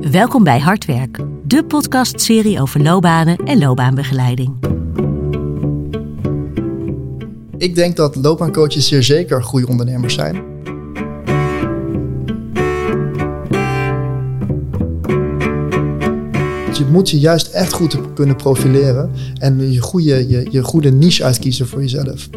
Welkom bij Hardwerk, de podcastserie over loopbanen en loopbaanbegeleiding. Ik denk dat loopbaancoaches zeer zeker goede ondernemers zijn. Dus je moet je juist echt goed kunnen profileren en je goede, je, je goede niche uitkiezen voor jezelf.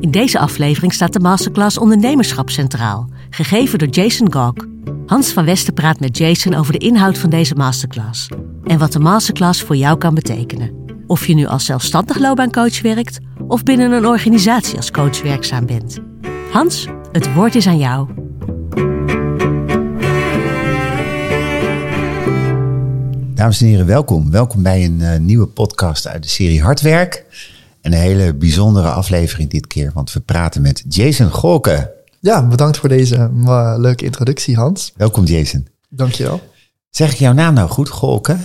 In deze aflevering staat de masterclass Ondernemerschap centraal, gegeven door Jason Gok. Hans van Westen praat met Jason over de inhoud van deze masterclass en wat de masterclass voor jou kan betekenen. Of je nu als zelfstandig loopbaancoach werkt of binnen een organisatie als coach werkzaam bent. Hans, het woord is aan jou. Dames en heren, welkom. Welkom bij een uh, nieuwe podcast uit de serie Hardwerk. En een hele bijzondere aflevering dit keer, want we praten met Jason Golken. Ja, bedankt voor deze uh, leuke introductie, Hans. Welkom, Jason. Dankjewel. Zeg ik jouw naam nou goed, Golken?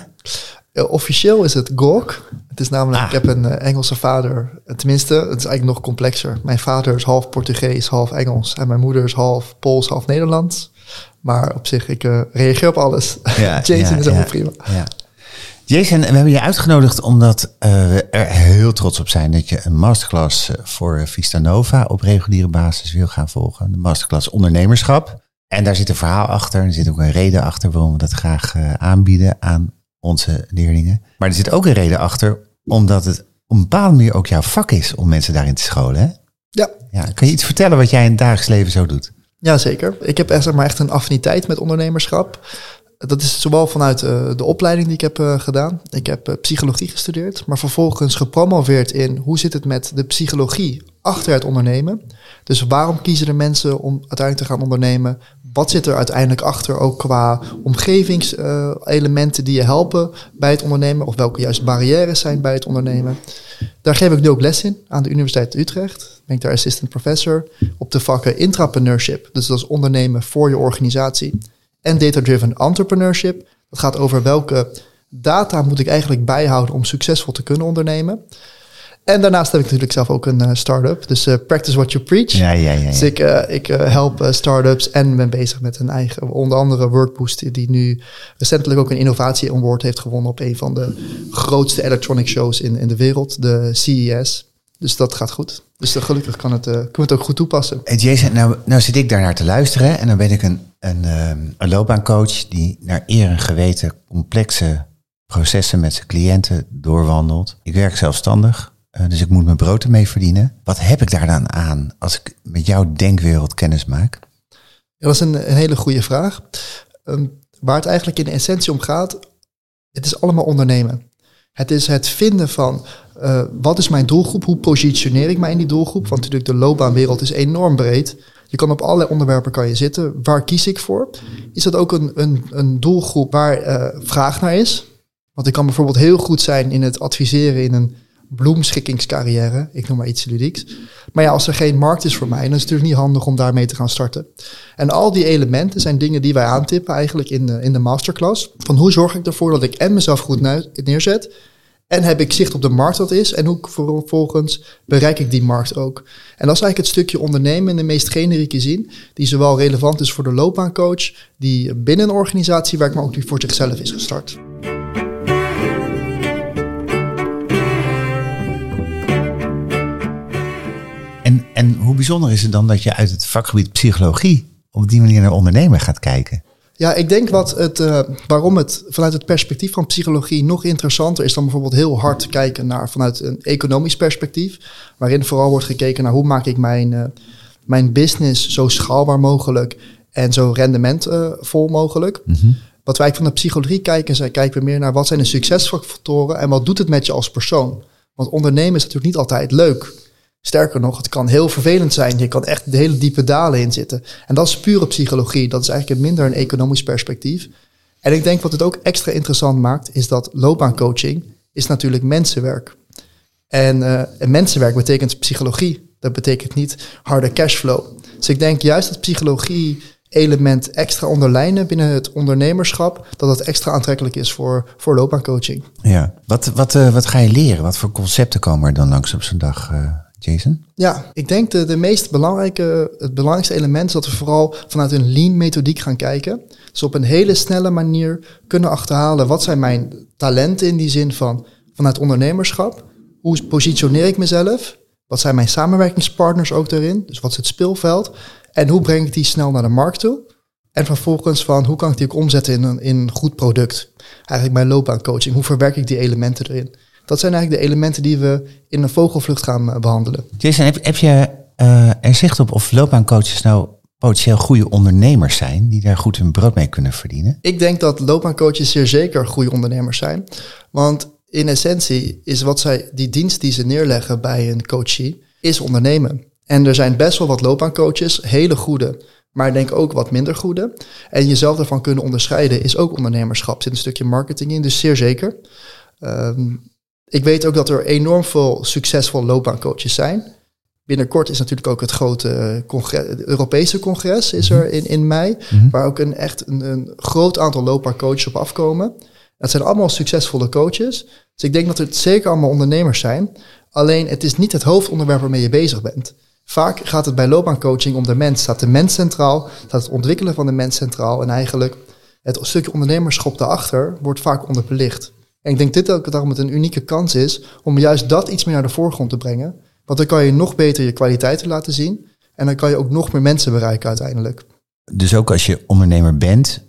Uh, officieel is het Gork. Het is namelijk, ah. ik heb een uh, Engelse vader. Tenminste, het is eigenlijk nog complexer. Mijn vader is half Portugees, half Engels. En mijn moeder is half Pools, half Nederlands. Maar op zich, ik uh, reageer op alles. Ja, Jason ja, is helemaal ja, prima. Ja. Jason, we hebben je uitgenodigd omdat we er heel trots op zijn dat je een masterclass voor Vista Nova op reguliere basis wil gaan volgen. De masterclass ondernemerschap. En daar zit een verhaal achter. Er zit ook een reden achter waarom we dat graag aanbieden aan onze leerlingen. Maar er zit ook een reden achter, omdat het op een bepaalde manier ook jouw vak is om mensen daarin te scholen. Hè? Ja. ja. Kan je iets vertellen wat jij in het dagelijks leven zo doet? Jazeker. Ik heb echt, zeg maar, echt een affiniteit met ondernemerschap. Dat is zowel vanuit uh, de opleiding die ik heb uh, gedaan. Ik heb uh, psychologie gestudeerd, maar vervolgens gepromoveerd in hoe zit het met de psychologie achter het ondernemen. Dus waarom kiezen de mensen om uiteindelijk te gaan ondernemen? Wat zit er uiteindelijk achter, ook qua omgevingselementen die je helpen bij het ondernemen, of welke juist barrières zijn bij het ondernemen? Daar geef ik nu ook les in aan de Universiteit Utrecht. Ben ik daar assistant professor op de vakken intrapreneurship, dus dat is ondernemen voor je organisatie en data-driven entrepreneurship. Dat gaat over welke data moet ik eigenlijk bijhouden om succesvol te kunnen ondernemen. En daarnaast heb ik natuurlijk zelf ook een uh, start-up. Dus uh, practice what you preach. Ja, ja, ja. Dus ik, uh, ik help start-ups en ben bezig met een eigen, onder andere Workboost, die nu recentelijk ook een innovatie award heeft gewonnen op een van de grootste electronic shows in, in de wereld, de CES. Dus dat gaat goed. Dus gelukkig kan het, kunnen we het ook goed toepassen. Hey Jason, nou, nou zit ik daar naar te luisteren en dan ben ik een, een, een loopbaancoach die naar eer en geweten complexe processen met zijn cliënten doorwandelt. Ik werk zelfstandig, uh, dus ik moet mijn brood ermee verdienen. Wat heb ik daar dan aan als ik met jouw denkwereld kennis maak? Dat is een, een hele goede vraag. Um, waar het eigenlijk in de essentie om gaat, het is allemaal ondernemen. Het is het vinden van uh, wat is mijn doelgroep, hoe positioneer ik mij in die doelgroep. Want natuurlijk de loopbaanwereld is enorm breed. Je kan op allerlei onderwerpen kan je zitten. Waar kies ik voor? Is dat ook een, een, een doelgroep waar uh, vraag naar is? Want ik kan bijvoorbeeld heel goed zijn in het adviseren in een bloemschikkingscarrière. Ik noem maar iets ludieks. Maar ja, als er geen markt is voor mij, dan is het natuurlijk niet handig om daarmee te gaan starten. En al die elementen zijn dingen die wij aantippen eigenlijk in de, in de masterclass. Van hoe zorg ik ervoor dat ik en mezelf goed neerzet. En heb ik zicht op de markt wat is. En hoe vervolgens bereik ik die markt ook. En dat is eigenlijk het stukje ondernemen in de meest generieke zin. Die zowel relevant is voor de loopbaancoach. Die binnen een organisatie werkt, maar ook die voor zichzelf is gestart. En, en hoe bijzonder is het dan dat je uit het vakgebied psychologie op die manier naar ondernemen gaat kijken? Ja, ik denk wat het, uh, waarom het vanuit het perspectief van psychologie nog interessanter is dan bijvoorbeeld heel hard kijken naar vanuit een economisch perspectief. Waarin vooral wordt gekeken naar hoe maak ik mijn, uh, mijn business zo schaalbaar mogelijk en zo rendementvol uh, mogelijk. Mm -hmm. Wat wij van de psychologie kijken, zijn, kijken we meer naar wat zijn de succesfactoren en wat doet het met je als persoon. Want ondernemen is natuurlijk niet altijd leuk. Sterker nog, het kan heel vervelend zijn. Je kan echt de hele diepe dalen in zitten. En dat is pure psychologie. Dat is eigenlijk minder een economisch perspectief. En ik denk wat het ook extra interessant maakt, is dat loopbaancoaching is natuurlijk mensenwerk. En, uh, en mensenwerk betekent psychologie. Dat betekent niet harde cashflow. Dus ik denk juist dat psychologie element extra onderlijnen binnen het ondernemerschap, dat het extra aantrekkelijk is voor, voor loopbaancoaching. Ja, wat, wat, uh, wat ga je leren? Wat voor concepten komen er dan langs op zo'n dag? Uh, Jason? Ja, ik denk de, de meest belangrijke, het belangrijkste element is dat we vooral vanuit een lean methodiek gaan kijken. Dus op een hele snelle manier kunnen achterhalen wat zijn mijn talenten in die zin van vanuit ondernemerschap. Hoe positioneer ik mezelf? Wat zijn mijn samenwerkingspartners ook daarin? Dus wat is het speelveld? En hoe breng ik die snel naar de markt toe? En vervolgens van hoe kan ik die ook omzetten in een, in goed product? Eigenlijk mijn loopbaancoaching. Hoe verwerk ik die elementen erin? Dat zijn eigenlijk de elementen die we in een vogelvlucht gaan eh, behandelen. Jason, heb, heb je uh, er zicht op of loopbaancoaches nou potentieel goede ondernemers zijn die daar goed hun brood mee kunnen verdienen? Ik denk dat loopbaancoaches zeer zeker goede ondernemers zijn. Want in essentie is wat zij, die dienst die ze neerleggen bij een coachie, is ondernemen. En er zijn best wel wat loopbaancoaches, hele goede, maar denk ook wat minder goede. En jezelf daarvan kunnen onderscheiden is ook ondernemerschap. Er zit een stukje marketing in, dus zeer zeker. Um, ik weet ook dat er enorm veel succesvolle loopbaancoaches zijn. Binnenkort is natuurlijk ook het grote congres, het Europese congres is er in, in mei, mhm. waar ook een echt een, een groot aantal loopbaancoaches op afkomen. Dat zijn allemaal succesvolle coaches. Dus ik denk dat het zeker allemaal ondernemers zijn. Alleen het is niet het hoofdonderwerp waarmee je bezig bent. Vaak gaat het bij loopbaancoaching om de mens. Staat de mens centraal, staat het ontwikkelen van de mens centraal. En eigenlijk het stukje ondernemerschap daarachter wordt vaak onderbelicht. En ik denk dit ook daarom het een unieke kans is om juist dat iets meer naar de voorgrond te brengen. Want dan kan je nog beter je kwaliteiten laten zien. En dan kan je ook nog meer mensen bereiken uiteindelijk. Dus ook als je ondernemer bent,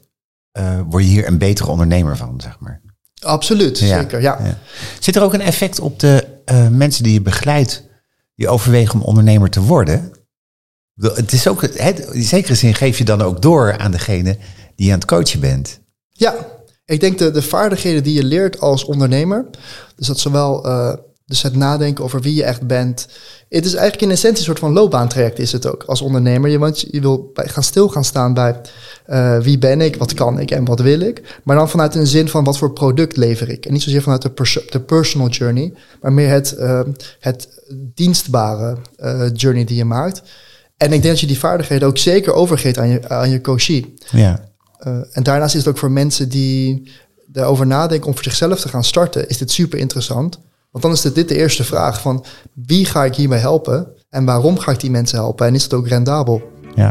uh, word je hier een betere ondernemer van, zeg maar. Absoluut, zeker, ja. Zit er ook een effect op de uh, mensen die je begeleidt, die overwegen om ondernemer te worden? Het is ook, in zekere zin geef je dan ook door aan degene die je aan het coachen bent. Ja, ik denk de, de vaardigheden die je leert als ondernemer, dus dat zowel uh, dus het nadenken over wie je echt bent. Het is eigenlijk in essentie een soort van loopbaantraject is het ook als ondernemer. Je, want je wil bij, gaan stil gaan staan bij uh, wie ben ik, wat kan ik en wat wil ik. Maar dan vanuit een zin van wat voor product lever ik. En niet zozeer vanuit de, pers de personal journey, maar meer het, uh, het dienstbare journey die je maakt. En ik denk dat je die vaardigheden ook zeker overgeeft aan je, aan je coachie. Ja. Uh, en daarnaast is het ook voor mensen die erover nadenken om voor zichzelf te gaan starten, is dit super interessant. Want dan is dit, de eerste vraag van wie ga ik hiermee helpen en waarom ga ik die mensen helpen en is het ook rendabel? Ja.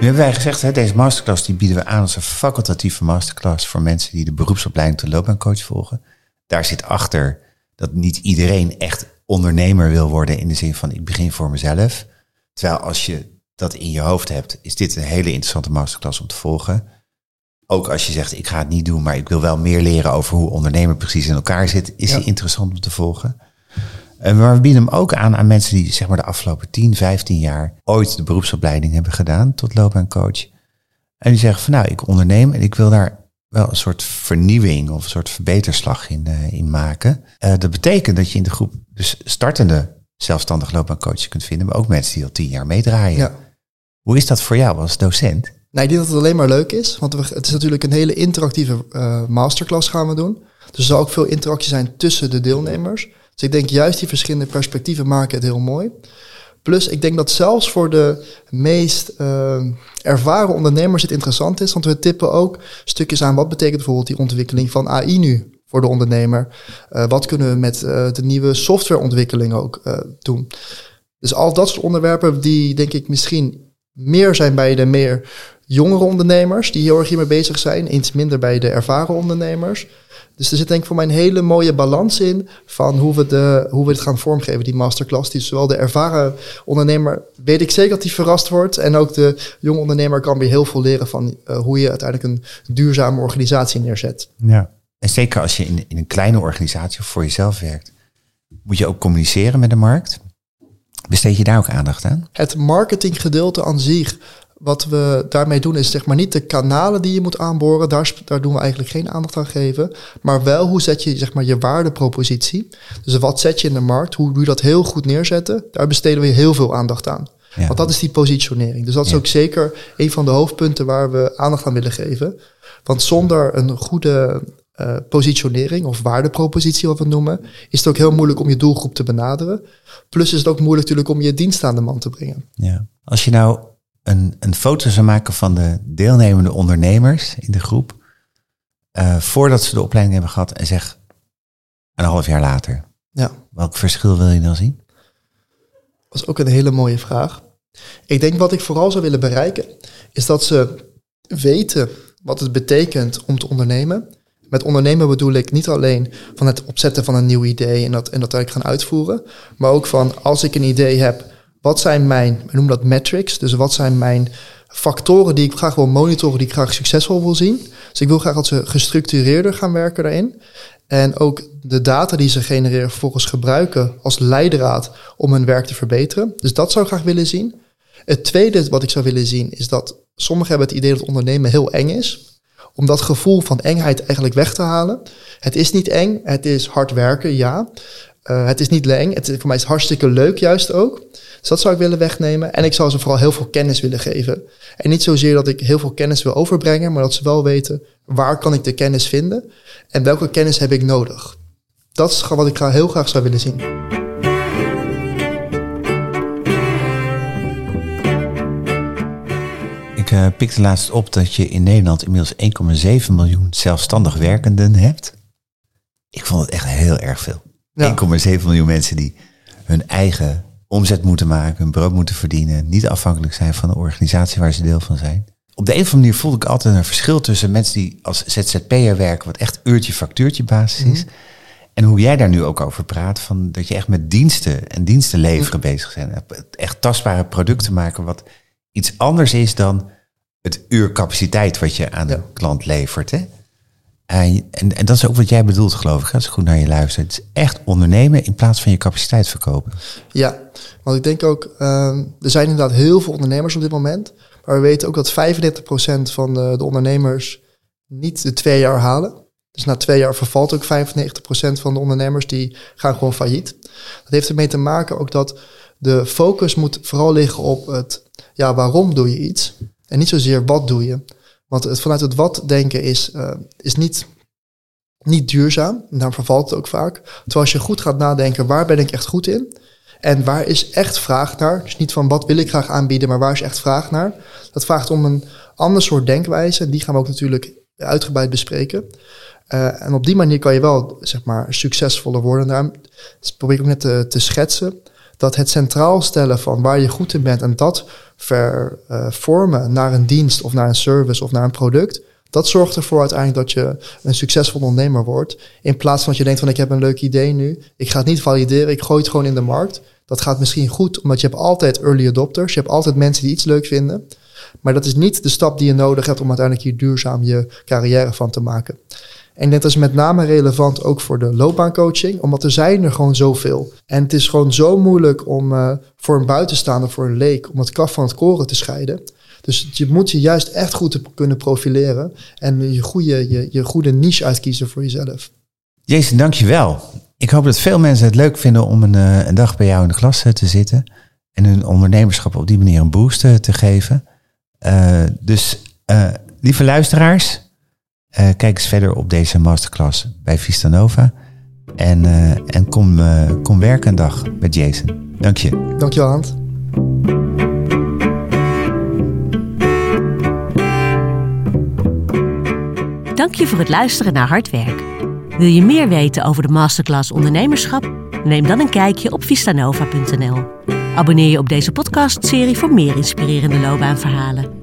Nu hebben wij gezegd, deze masterclass die bieden we aan als een facultatieve masterclass voor mensen die de beroepsopleiding tot loopbaancoach volgen. Daar zit achter dat niet iedereen echt ondernemer wil worden in de zin van ik begin voor mezelf. Terwijl als je dat in je hoofd hebt, is dit een hele interessante masterclass om te volgen. Ook als je zegt ik ga het niet doen, maar ik wil wel meer leren over hoe ondernemer precies in elkaar zit, is ja. die interessant om te volgen. En maar we bieden hem ook aan aan mensen die zeg maar de afgelopen 10, 15 jaar ooit de beroepsopleiding hebben gedaan tot loopbaancoach. En die zeggen van nou, ik onderneem en ik wil daar wel een soort vernieuwing of een soort verbeterslag in, uh, in maken. Uh, dat betekent dat je in de groep dus startende zelfstandig loopbaancoaches kunt vinden, maar ook mensen die al tien jaar meedraaien. Ja. Hoe is dat voor jou als docent? Nou, ik denk dat het alleen maar leuk is, want we, het is natuurlijk een hele interactieve uh, masterclass gaan we doen. Dus er zal ook veel interactie zijn tussen de deelnemers. Dus ik denk juist die verschillende perspectieven maken het heel mooi. Plus, ik denk dat zelfs voor de meest uh, ervaren ondernemers het interessant is, want we tippen ook stukjes aan wat betekent bijvoorbeeld die ontwikkeling van AI nu voor de ondernemer. Uh, wat kunnen we met uh, de nieuwe softwareontwikkeling ook uh, doen? Dus al dat soort onderwerpen die denk ik misschien meer zijn bij de meer jongere ondernemers die heel erg hiermee bezig zijn, iets minder bij de ervaren ondernemers. Dus er zit denk ik voor mij een hele mooie balans in van hoe we, de, hoe we het gaan vormgeven, die masterclass. Die zowel de ervaren ondernemer, weet ik zeker dat die verrast wordt. En ook de jonge ondernemer kan weer heel veel leren van uh, hoe je uiteindelijk een duurzame organisatie neerzet. Ja, en zeker als je in, in een kleine organisatie of voor jezelf werkt, moet je ook communiceren met de markt. Besteed je daar ook aandacht aan? Het marketinggedeelte aan zich wat we daarmee doen is zeg maar niet de kanalen die je moet aanboren, daar, daar doen we eigenlijk geen aandacht aan geven. Maar wel hoe zet je zeg maar je waardepropositie. Dus wat zet je in de markt, hoe doe je dat heel goed neerzetten, daar besteden we heel veel aandacht aan. Ja. Want dat is die positionering. Dus dat is ook zeker een van de hoofdpunten waar we aandacht aan willen geven. Want zonder een goede uh, positionering of waardepropositie, wat we noemen, is het ook heel moeilijk om je doelgroep te benaderen. Plus is het ook moeilijk natuurlijk om je dienst aan de man te brengen. Ja. Als je nou een, een foto zou maken van de deelnemende ondernemers in de groep. eh, voordat ze de opleiding hebben gehad en zeg een half jaar later. Ja. Welk verschil wil je dan zien? Dat is ook een hele mooie vraag. Ik denk wat ik vooral zou willen bereiken, is dat ze weten wat het betekent om te ondernemen. Met ondernemen bedoel ik niet alleen van het opzetten van een nieuw idee en dat, en dat eigenlijk gaan uitvoeren, maar ook van als ik een idee heb, wat zijn mijn, we noemen dat metrics, dus wat zijn mijn factoren die ik graag wil monitoren, die ik graag succesvol wil zien. Dus ik wil graag dat ze gestructureerder gaan werken daarin. En ook de data die ze genereren vervolgens gebruiken als leidraad om hun werk te verbeteren. Dus dat zou ik graag willen zien. Het tweede wat ik zou willen zien is dat sommigen hebben het idee dat ondernemen heel eng is. Om dat gevoel van engheid eigenlijk weg te halen. Het is niet eng, het is hard werken, ja. Uh, het is niet eng, het voor mij is het hartstikke leuk juist ook. Dus dat zou ik willen wegnemen. En ik zou ze vooral heel veel kennis willen geven. En niet zozeer dat ik heel veel kennis wil overbrengen, maar dat ze wel weten waar kan ik de kennis vinden en welke kennis heb ik nodig. Dat is wat ik heel graag zou willen zien. Ik uh, pikte laatst op dat je in Nederland inmiddels 1,7 miljoen zelfstandig werkenden hebt. Ik vond het echt heel erg veel. 1,7 miljoen mensen die hun eigen omzet moeten maken, hun brood moeten verdienen, niet afhankelijk zijn van de organisatie waar ze deel van zijn. Op de een of andere manier voelde ik altijd een verschil tussen mensen die als ZZP'er werken, wat echt uurtje factuurtje basis is. Mhm. En hoe jij daar nu ook over praat, van dat je echt met diensten en diensten leveren mhm. bezig bent. Echt tastbare producten maken, wat iets anders is dan het uurcapaciteit wat je aan de klant levert. Hè? En, en, en, dat is ook wat jij bedoelt, geloof ik, als ik goed naar je luister. Het is echt ondernemen in plaats van je capaciteit verkopen. Ja, want ik denk ook, uh, er zijn inderdaad heel veel ondernemers op dit moment. Maar we weten ook dat 35% van de, de, ondernemers niet de twee jaar halen. Dus na twee jaar vervalt ook 95% van de ondernemers die gaan gewoon failliet. Dat heeft ermee te maken ook dat de focus moet vooral liggen op het, ja, waarom doe je iets? En niet zozeer wat doe je. Want het, vanuit het wat denken is, uh, is niet, niet duurzaam. En daarom vervalt het ook vaak. Terwijl als je goed gaat nadenken, waar ben ik echt goed in? En waar is echt vraag naar? Dus niet van wat wil ik graag aanbieden, maar waar is echt vraag naar? Dat vraagt om een ander soort denkwijze. En die gaan we ook natuurlijk uitgebreid bespreken. Uh, en op die manier kan je wel, zeg maar, succesvoller worden. Daarom probeer ik ook net te, te schetsen dat het centraal stellen van waar je goed in bent en dat vervormen naar een dienst of naar een service of naar een product, dat zorgt ervoor uiteindelijk dat je een succesvol ondernemer wordt. In plaats van dat je denkt van ik heb een leuk idee nu, ik ga het niet valideren, ik gooi het gewoon in de markt. Dat gaat misschien goed, omdat je hebt altijd early adopters, je hebt altijd mensen die iets leuk vinden. Maar dat is niet de stap die je nodig hebt om uiteindelijk hier duurzaam je carrière van te maken. En dat is met name relevant ook voor de loopbaancoaching, omdat er zijn er gewoon zoveel. En het is gewoon zo moeilijk om uh, voor een buitenstaander, voor een leek, om het kaf van het koren te scheiden. Dus je moet je juist echt goed kunnen profileren en je goede, je, je goede niche uitkiezen voor jezelf. Jason, dankjewel. Ik hoop dat veel mensen het leuk vinden om een, uh, een dag bij jou in de klas uh, te zitten en hun ondernemerschap op die manier een boost te geven. dus lieve luisteraars, uh, kijk eens verder op deze masterclass bij Vista Nova. En, uh, en kom, uh, kom werken een dag met Jason. Dank je. Dank je wel, Hans. Dank je voor het luisteren naar Hard Werk. Wil je meer weten over de masterclass ondernemerschap? Neem dan een kijkje op vistanova.nl. Abonneer je op deze podcastserie voor meer inspirerende loopbaanverhalen.